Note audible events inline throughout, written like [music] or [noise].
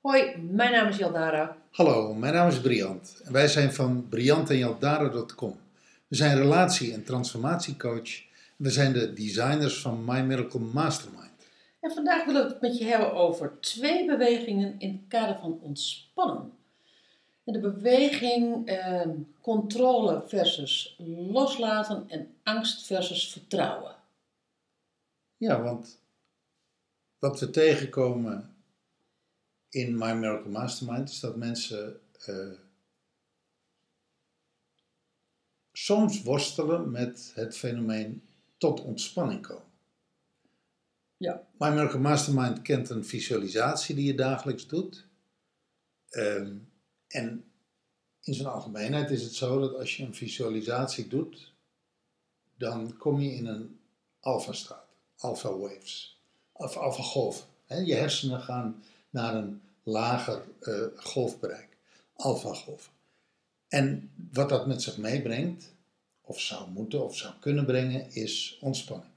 Hoi, mijn naam is Jaldara. Hallo, mijn naam is Briant wij zijn van briantenjaldara.com. We zijn relatie- en transformatiecoach. We zijn de designers van My Miracle Mastermind. En vandaag willen we het met je hebben over twee bewegingen in het kader van ontspannen. En de beweging eh, controle versus loslaten en angst versus vertrouwen. Ja, want wat we tegenkomen in My Miracle Mastermind is dat mensen eh, soms worstelen met het fenomeen tot ontspanning komen. Ja. My Miracle Mastermind kent een visualisatie die je dagelijks doet. Ehm, en in zijn algemeenheid is het zo dat als je een visualisatie doet, dan kom je in een alfa-staat, alpha waves, of alpha golf. Hè? Je hersenen gaan naar een lager eh, golfbereik, alpha golf. En wat dat met zich meebrengt, of zou moeten of zou kunnen brengen, is ontspanning.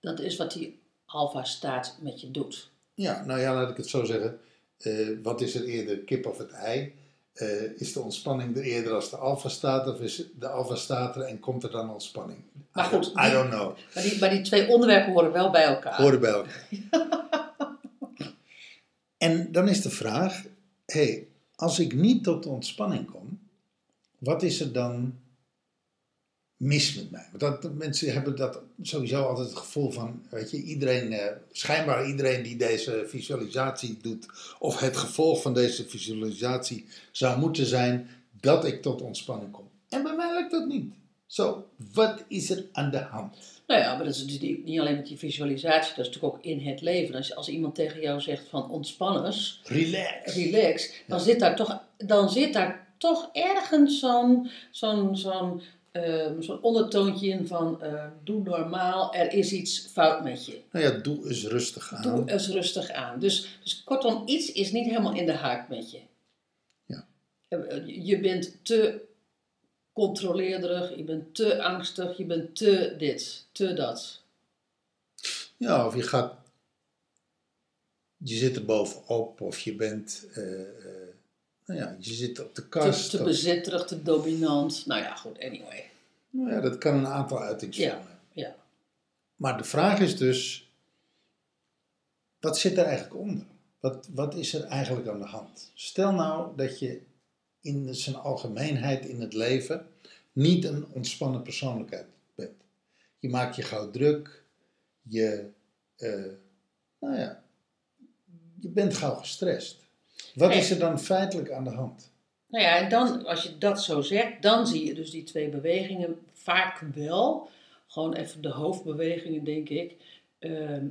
Dat is wat die alfa-staat met je doet. Ja, nou ja, laat ik het zo zeggen. Eh, wat is er eerder, kip of het ei? Eh, is de ontspanning er eerder als de alfa staat of is de alfa staat er en komt er dan ontspanning? Maar goed, I, I don't know. Maar die, maar die twee onderwerpen horen wel bij elkaar. Horen bij elkaar. [laughs] en dan is de vraag, hey, als ik niet tot ontspanning kom, wat is er dan mis met mij? Want dat, mensen hebben dat sowieso altijd het gevoel van, weet je, iedereen, eh, schijnbaar iedereen die deze visualisatie doet, of het gevolg van deze visualisatie zou moeten zijn dat ik tot ontspanning kom. En bij mij lukt dat niet. Zo, wat is er aan de hand? Nou ja, maar dat is niet niet alleen met die visualisatie, dat is natuurlijk ook in het leven. Als, als iemand tegen jou zegt van ontspanners, Relax. relax, dan, zit, daar toch, dan zit daar toch ergens zo'n zo'n zo'n ehm, zo'n ondertoontje in van eh, doe normaal, er is iets fout met je. Nou ja, doe eens rustig aan. Doe eens rustig aan. Dus, dus kortom, iets is niet helemaal in de haak met je. Ja. Eh, Je bent te controleerderig, je bent te angstig, je bent te dit, te dat. Ja, of je gaat. Je zit er bovenop, of je bent. eh, eh, nou ja, je zit op de Te, kast. te of- bezitterig, te dominant. Nou ja, goed, anyway. nou ja, dat kan een aantal uitingsvormen. Ja, ja. Maar de vraag is dus: wat zit er eigenlijk onder? Wat, wat is er eigenlijk aan de hand? Stel nou dat je in zijn algemeenheid in het leven niet een ontspannen persoonlijkheid bent. Je maakt je gauw druk, je, eh, nou ja, je bent gauw gestrest. Wat is er dan feitelijk aan de hand? Nou ja, en dan, als je dat zo zegt, dan zie je dus die twee bewegingen vaak wel. Gewoon even de hoofdbewegingen, denk ik. Ehm,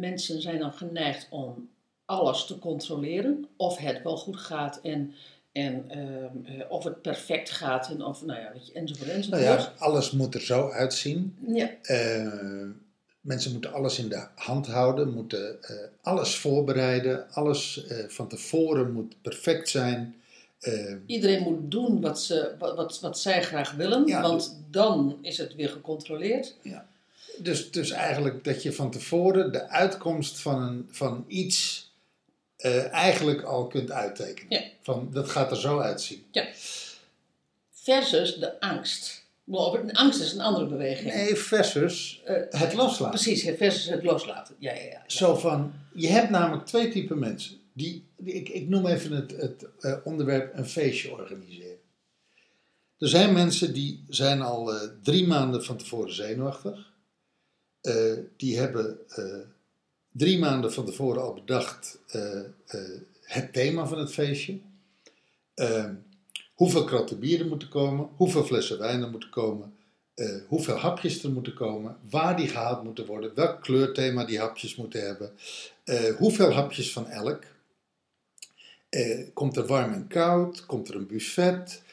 mensen zijn dan geneigd om alles te controleren. Of het wel goed gaat en, en ehm, eh, of het perfect gaat en of, nou ja, weet je, enzovoort, Nou enzovoort. ja, alles moet er zo uitzien. ja. Eh, mensen moeten alles in de hand houden, moeten eh, alles voorbereiden, alles eh, van tevoren moet perfect zijn. Eh, Iedereen moet doen wat, ze, wat, wat, wat zij graag willen, Ja, want dan is het weer gecontroleerd. dus, dus eigenlijk dat je van tevoren de uitkomst van, een, van iets eigenlijk al kunt uittekenen. Ja. Van, dat gaat er zo uitzien. Versus de angst. Angst is een andere beweging. Nee, versus Eh, het loslaten. Precies, versus het loslaten. Ja, ja, ja. Zo van, je hebt namelijk twee typen mensen. Die, die- ik, ik noem even het, het eh, onderwerp een feestje organiseren. Er zijn mensen die zijn al eh, drie maanden van tevoren zenuwachtig. Die hebben drie maanden van tevoren al bedacht het thema van het feestje. Hoeveel kratten bier er moeten komen, hoeveel flessen wijn er moeten komen, eh, hoeveel hapjes er moeten komen, waar die gehaald moeten worden, welk kleurthema die hapjes moeten hebben, eh, hoeveel hapjes van elk. Eh, komt er warm en koud? Komt er een buffet?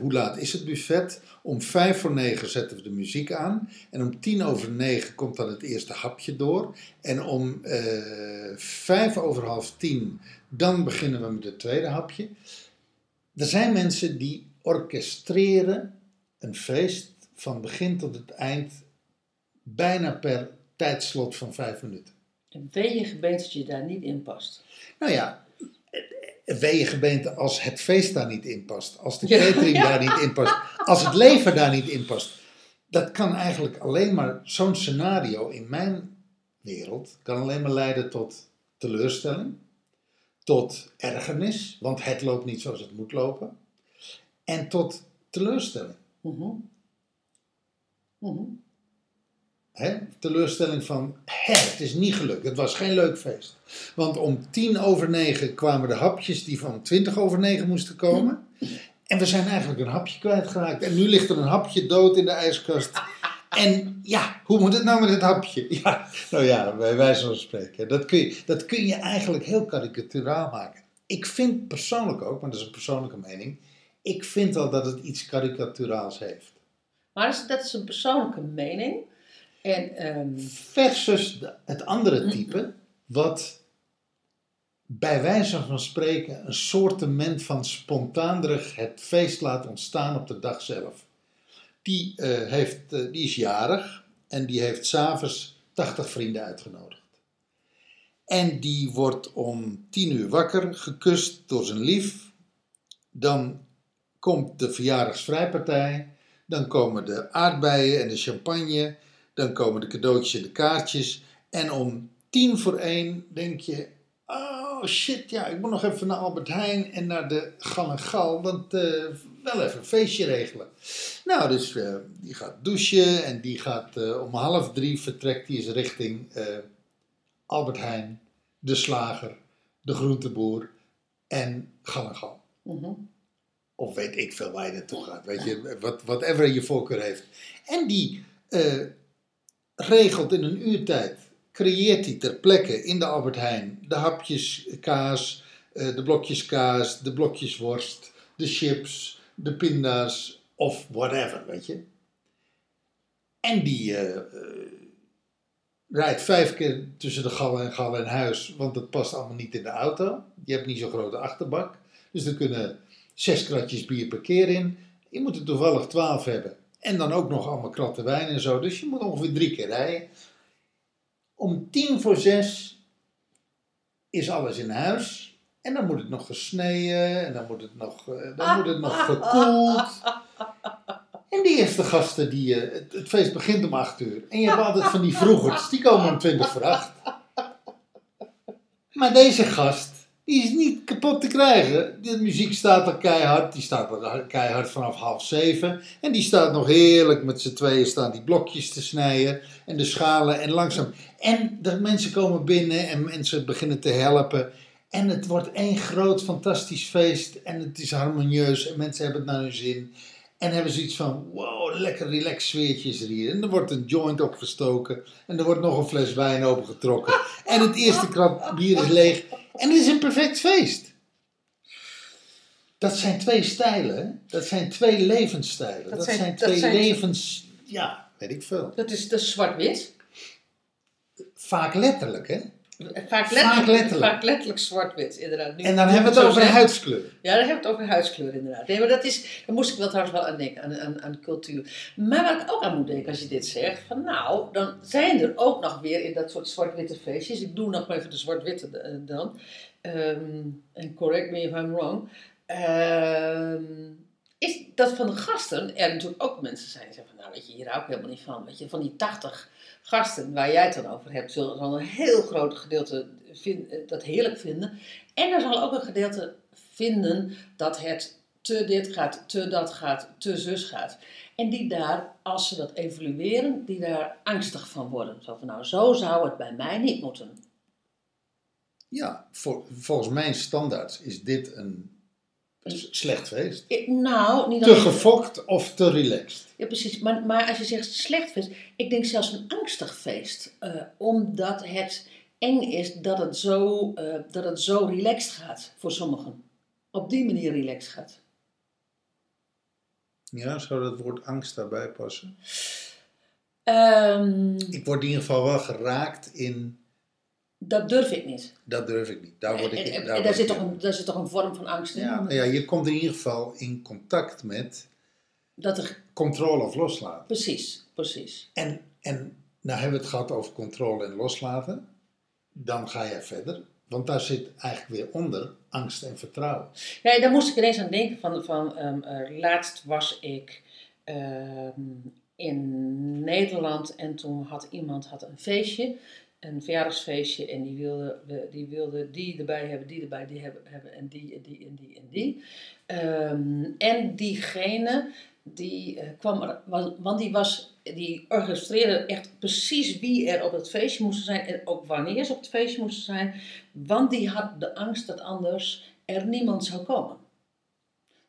Hoe laat is het buffet? Om vijf voor negen zetten we de muziek aan. En om tien over negen komt dan het eerste hapje door. En om vijf over half tien, dan beginnen we met het tweede hapje. Er zijn mensen die orchestreren een feest van begin tot het eind bijna per tijdslot van vijf minuten. En weet je gebeente dat je daar niet in past. Nou ja, weeëngebeente als het feest daar niet in past, als de catering ja. daar niet in past, [laughs] als het leven daar niet in past. Dat kan eigenlijk alleen maar, zo'n scenario in mijn wereld, kan alleen maar leiden tot teleurstelling, tot ergernis, want het loopt niet zoals het moet lopen, en tot teleurstelling. Mhm. Mhm. Teleurstelling van, hè, het is niet gelukt, het was geen leuk feest. Want om tien over negen kwamen de hapjes die van twintig over negen moesten komen. En we zijn eigenlijk een hapje kwijtgeraakt. En nu ligt er een hapje dood in de ijskast. En ja, hoe moet het nou met het hapje? [laughs] Ja, nou ja, bij wijze van spreken. Dat kun je, dat kun je eigenlijk heel karikaturaal maken. Ik vind persoonlijk ook, maar dat is een persoonlijke mening. Ik vind wel dat het iets karikaturaals heeft. Maar dat is, dat is een persoonlijke mening. En ehm, Versus het andere type, wat bij wijze van spreken een soortement van spontaanderig het feest laat ontstaan op de dag zelf. Die, eh, heeft, eh, die is jarig en die heeft s'avonds 80 vrienden uitgenodigd. En die wordt om 10 uur wakker, gekust door zijn lief. Dan komt de verjaardagsvrijpartij. Dan komen de aardbeien en de champagne. Dan komen de cadeautjes en de kaartjes. En om tien voor één denk je... Oh shit, ja, ik moet nog even naar Albert Heijn en naar de Gal en Gal. Want eh, wel even een feestje regelen. Nou, dus eh, die gaat douchen en die gaat eh, om half drie vertrekt die is richting Albert Heijn, de slager, de groenteboer en Gal en Gal. mhm. Of weet ik veel waar je naartoe gaat. Weet je, wat, whatever je voorkeur heeft. En die regelt in een uurtijd, creëert hij ter plekke in de Albert Heijn de hapjes kaas, eh, de blokjes kaas, de blokjes worst, de chips, de pinda's of whatever, weet je. En die eh, eh, rijdt vijf keer tussen de gallen en gallen en huis, want dat past allemaal niet in de auto. Je hebt niet zo'n grote achterbak. Dus er kunnen zes kratjes bier per keer in. Je moet er toevallig twaalf hebben. En dan ook nog allemaal kratten wijn en zo. Dus je moet ongeveer drie keer rijden. Om tien voor zes is alles in huis. En dan moet het nog gesneden. En dan moet het nog, eh, dan moet het nog gekoeld. En die eerste gasten, die, eh, het, het feest begint om acht uur. En je hebt altijd van die vroegers, die komen om twintig voor acht. Maar deze gast, die is niet kapot te krijgen. De muziek staat al keihard, die staat al keihard vanaf half zeven. En die staat nog heerlijk met z'n tweeën staan die blokjes te snijden. En de schalen en langzaam. En de mensen komen binnen en mensen beginnen te helpen. En het wordt één groot fantastisch feest. En het is harmonieus en mensen hebben het naar hun zin. En hebben zoiets van, wow, lekker relaxed sfeertje er hier. En er wordt een joint opgestoken. En er wordt nog een fles wijn opengetrokken. En het eerste krat bier is leeg. En het is een perfect feest. Dat zijn twee stijlen. Dat zijn twee levensstijlen. Dat, Dat zijn, zijn- dat twee zijn- levens... Ja, weet ik veel. Dat is, dat is zwart-wit. Vaak letterlijk, hè? Vaak letterlijk, Vaak letterlijk. vaak letterlijk zwart-wit, inderdaad. Nu- En dan hebben we het over huidskleur. Ja, dan hebben we het over huidskleur inderdaad. Nee, maar dat is, daar moest ik wel trouwens wel aan denken, aan, aan, aan cultuur. Maar waar ik ook aan moet denken als je dit zegt, van nou, dan zijn er ook nog weer in dat soort zwart-witte feestjes, ik doe nog maar even de zwart-witte eh, dan, Ehm, en correct me if I'm wrong, Ehm, is dat van de gasten er natuurlijk ook mensen zijn die zeggen van, nou weet je, hier hou ik helemaal niet van. Weet je, van die 80 gasten waar jij het dan over hebt, zullen zal een heel groot gedeelte vin- eh, dat heerlijk vinden. En er zal ook een gedeelte vinden dat het te dit gaat, te dat gaat, te zus gaat. En die daar, als ze dat evalueren, die daar angstig van worden. Zo van, nou, zo zou het bij mij niet moeten. Ja, volgens mijn standaards is dit een s- slecht feest. Ik- nou, niet Te gefokt of te relaxed. Ja, precies. Maar, maar als je zegt slecht feest, ik denk zelfs een angstig feest. Eh, omdat het eng is dat het, zo, eh, dat het zo relaxed gaat voor sommigen. Op die manier relaxed gaat. Ja, zou dat woord angst daarbij passen? Ehm, Ik word in ieder geval wel geraakt in. Dat durf ik niet. Dat durf ik niet. Daar word ik. En- en- en word daar, zit toch een, daar zit toch een vorm van angst in? Ja, nou ja, je komt in ieder geval in contact met Dat er, controle of loslaten. precies, precies. En, en nou hebben we het gehad over controle en loslaten. Dan ga je verder. Want daar zit eigenlijk weer onder angst en vertrouwen. Ja, daar moest ik ineens aan denken. Van, van, ehm, eh, laatst was ik ehm, in Nederland en toen had iemand had een feestje, een verjaardagsfeestje. En die wilde, die wilde die erbij hebben, die erbij die hebben, hebben en die en die en die en die. Ehm, en diegene die eh, kwam, er- wa- want die was, die orchestreerde echt precies wie er op het feestje moesten zijn en ook wanneer ze op het feestje moesten zijn. Want die had de angst dat anders er niemand zou komen.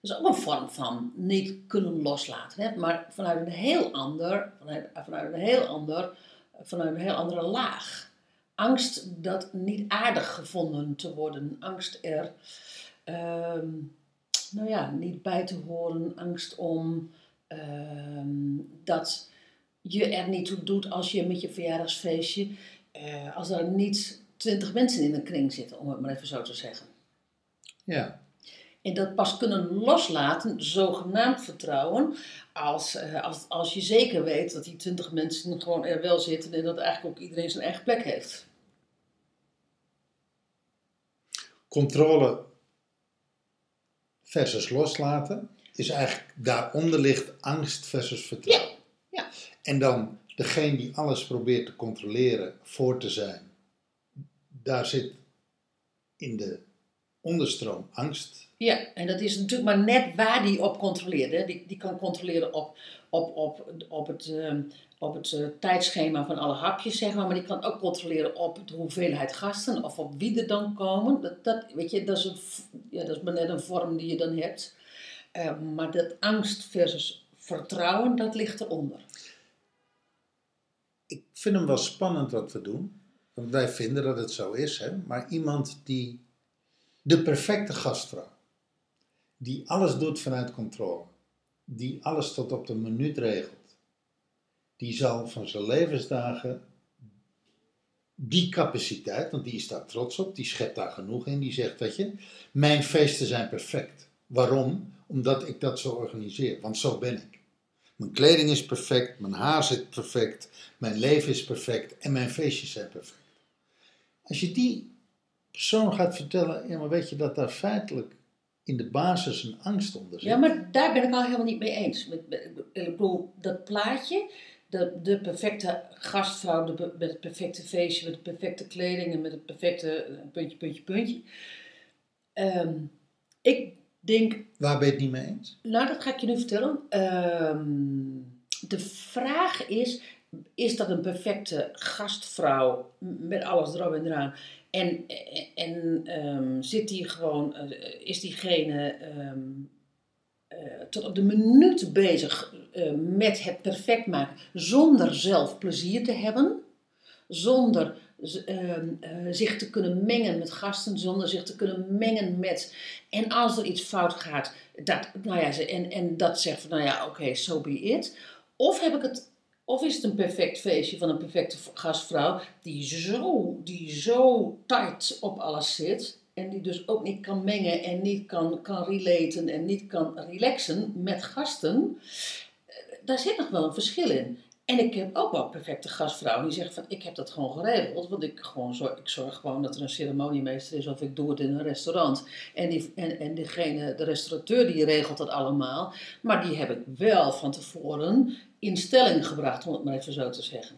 Dat is ook een vorm van niet kunnen loslaten. Hè? Maar vanuit een heel ander, vanuit, vanuit een heel ander, vanuit een heel andere laag. Angst dat niet aardig gevonden te worden. Angst er, ehm, nou ja, niet bij te horen. Angst om ehm, dat je er niet toe doet als je met je verjaardagsfeestje, eh, als er niet twintig mensen in een kring zitten, om het maar even zo te zeggen. Ja, En dat pas kunnen loslaten, zogenaamd vertrouwen, als, eh, als, als je zeker weet dat die twintig mensen gewoon er wel zitten en dat eigenlijk ook iedereen zijn eigen plek heeft. controle versus loslaten is eigenlijk daaronder ligt angst versus vertrouwen. Ja, ja. En dan degene die alles probeert te controleren voor te zijn, daar zit in de onderstroom angst. Ja, en dat is natuurlijk maar net waar die op controleert. Die, die kan controleren op, op, op, op het, ehm, op het eh, tijdschema van alle hapjes, zeg maar. Maar die kan ook controleren op de hoeveelheid gasten of op wie er dan komen. Dat, dat, weet je, dat, is ja, dat is maar net een vorm die je dan hebt. Eh, maar dat angst versus vertrouwen, dat ligt eronder. Ik vind hem wel spannend wat we doen, want wij vinden dat het zo is, hè? maar iemand die de perfecte gastvrouw, die alles doet vanuit controle, die alles tot op de minuut regelt, die zal van zijn levensdagen die capaciteit, want die is daar trots op, die schept daar genoeg in, die zegt, weet je, mijn feesten zijn perfect. Waarom? Omdat ik dat zo organiseer, want zo ben ik. Mijn kleding is perfect, mijn haar zit perfect, mijn leven is perfect en mijn feestjes zijn perfect. Als je die persoon gaat vertellen, ja maar weet je dat daar feitelijk in de basis een angst onder zit. Ja, maar daar ben ik al helemaal niet mee eens. Met- ik bedoel, dat plaatje, de, de perfecte gastvrouw, de, met het perfecte feestje, met de perfecte kleding en met het perfecte eh, puntje, puntje, puntje. Ehm, ik denk, Waar ben je het niet mee eens? nou dat ga ik je nu vertellen. Ehm, de vraag is, is dat een perfecte gastvrouw met alles erop en eraan? En, en, ehm, zit die gewoon, eh, is diegene ehm, eh, tot op de minuut bezig eh, met het perfect maken, zonder zelf plezier te hebben, zonder ehm, eh, zich te kunnen mengen met gasten, zonder zich te kunnen mengen met. En als er iets fout gaat, dat, nou ja, en, en dat zegt van, nou ja, oké, so be it. Of heb ik het. Of is het een perfect feestje van een perfecte gastvrouw die zo, die zo tight op alles zit en die dus ook niet kan mengen en niet kan, kan relaten en niet kan relaxen met gasten. Eh, Daar zit nog wel een verschil in. En ik heb ook wel perfecte gastvrouwen die zeggen van ik heb dat gewoon geregeld. Want ik, gewoon zorg, ik zorg gewoon dat er een ceremoniemeester is of ik doe het in een restaurant. En, die, en, en diegene, de restaurateur die regelt dat allemaal. Maar die heb ik wel van tevoren in stelling gebracht, om het maar even zo te zeggen.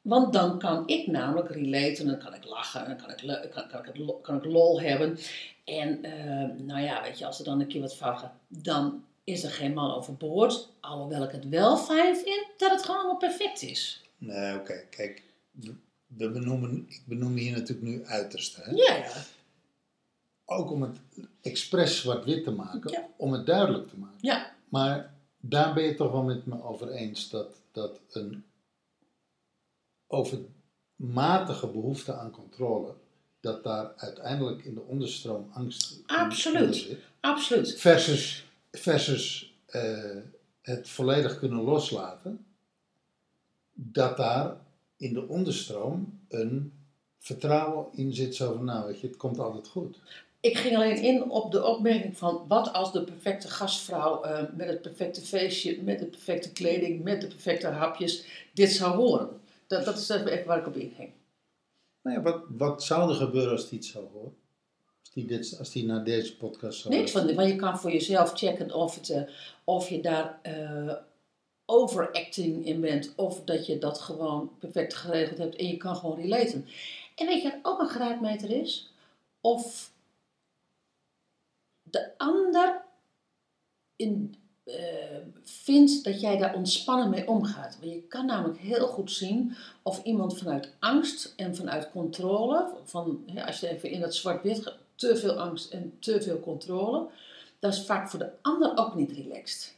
Want dan kan ik namelijk relaten, dan kan ik lachen, dan kan ik, kan, kan ik, kan ik lol hebben. En eh, nou ja, weet je, als er dan een keer wat fout dan is er geen man overboord. Alhoewel ik het wel fijn vind dat het gewoon allemaal perfect is. Nee, oké, kijk. we- benoemen, ik benoem hier natuurlijk nu uiterste. Hè? Ja, ja. Ook om het expres zwart-wit te maken, Ja. om het duidelijk te maken. Ja, Maar daar ben je toch wel met me over eens dat, dat een overmatige behoefte aan controle, dat daar uiteindelijk in de onderstroom angst Absoluut. zit. absoluut. Versus, versus eh, het volledig kunnen loslaten, dat daar in de onderstroom een vertrouwen in zit. Zo van, nou weet je, het komt altijd goed. Ik ging alleen in op de opmerking van wat als de perfecte gastvrouw eh, met het perfecte feestje, met de perfecte kleding, met de perfecte hapjes dit zou horen. Dat, dat is even waar ik op inging. Nou ja, wat, wat zou er gebeuren als die het zou horen? Als die, dit, als die naar deze podcast zou Niks van, want je kan voor jezelf checken of, het, eh, of je daar eh, overacting in bent, of dat je dat gewoon perfect geregeld hebt en je kan gewoon relaten. En weet je wat ook een graadmeter is? Of de ander in, eh, vindt dat jij daar ontspannen mee omgaat. Want je kan namelijk heel goed zien of iemand vanuit angst en vanuit controle, van, als je even in dat zwart-wit te veel angst en te veel controle, dat is vaak voor de ander ook niet relaxed.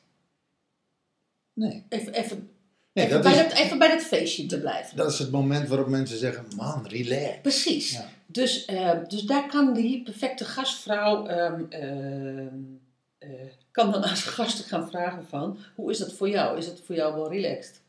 Nee. Even, even, nee even, bij, is, dat, even bij dat feestje te blijven. dat is het moment waarop mensen zeggen, man, relax. Precies. Ja. Dus, eh, dus daar kan die perfecte gastvrouw ehm, ehm, eh, kan dan als gasten gaan vragen van hoe is dat voor jou? Is het voor jou wel relaxed?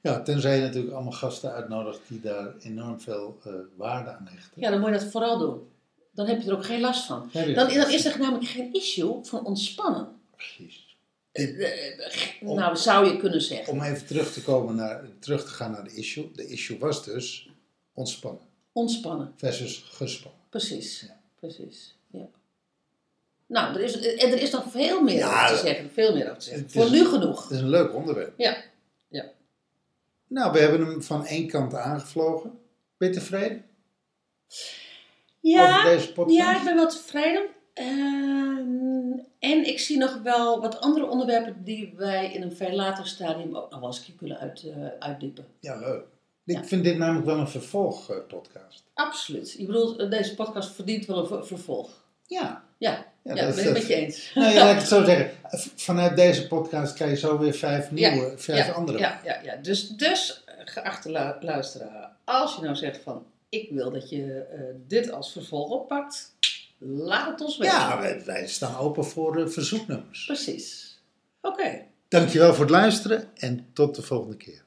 Ja, tenzij je natuurlijk allemaal gasten uitnodigt die daar enorm veel eh, waarde aan hechten. Ja, dan moet je dat vooral doen. Dan heb je er ook geen last van. Dan, dan is er namelijk geen issue van ontspannen. Precies. Eh, eh, nou, zou je kunnen zeggen. Om even terug te, komen naar, terug te gaan naar de issue. De issue was dus ontspannen Ontspannen, versus gespannen. precies. Ja. Precies, ja. Nou, er is, en er is nog veel meer Ja, over te zeggen. Veel meer over te zeggen. Voor is- nu genoeg. Het is een leuk onderwerp. Ja, ja. Nou, we hebben hem van één kant aangevlogen. Ben je tevreden Ja, over deze podcast? Ja, ik ben wel tevreden. Ehm, en ik zie nog wel wat andere onderwerpen die wij in een veel later stadium ook nog wel eens kunnen uit, eh, uitdiepen. Ja, leuk. Ik Ja. vind dit namelijk wel een vervolgpodcast. Absoluut. Je bedoelt, eh, deze podcast verdient wel een ver- vervolg. Ja. Ja, ja, dat ben ik met je eens. Nou ja, laat ik het zo [laughs] zeggen. Vanuit deze podcast krijg je zo weer vijf nieuwe, vijf andere. Ja, ja, ja. Dus, dus eh, geachte lu- luisteraar, als je nou zegt van ik wil dat je eh, dit als vervolg oppakt, laat het ons weten. Ja, wij, wij staan open voor eh, verzoeknummers. Precies. Oké. Dankjewel voor het luisteren en tot de volgende keer.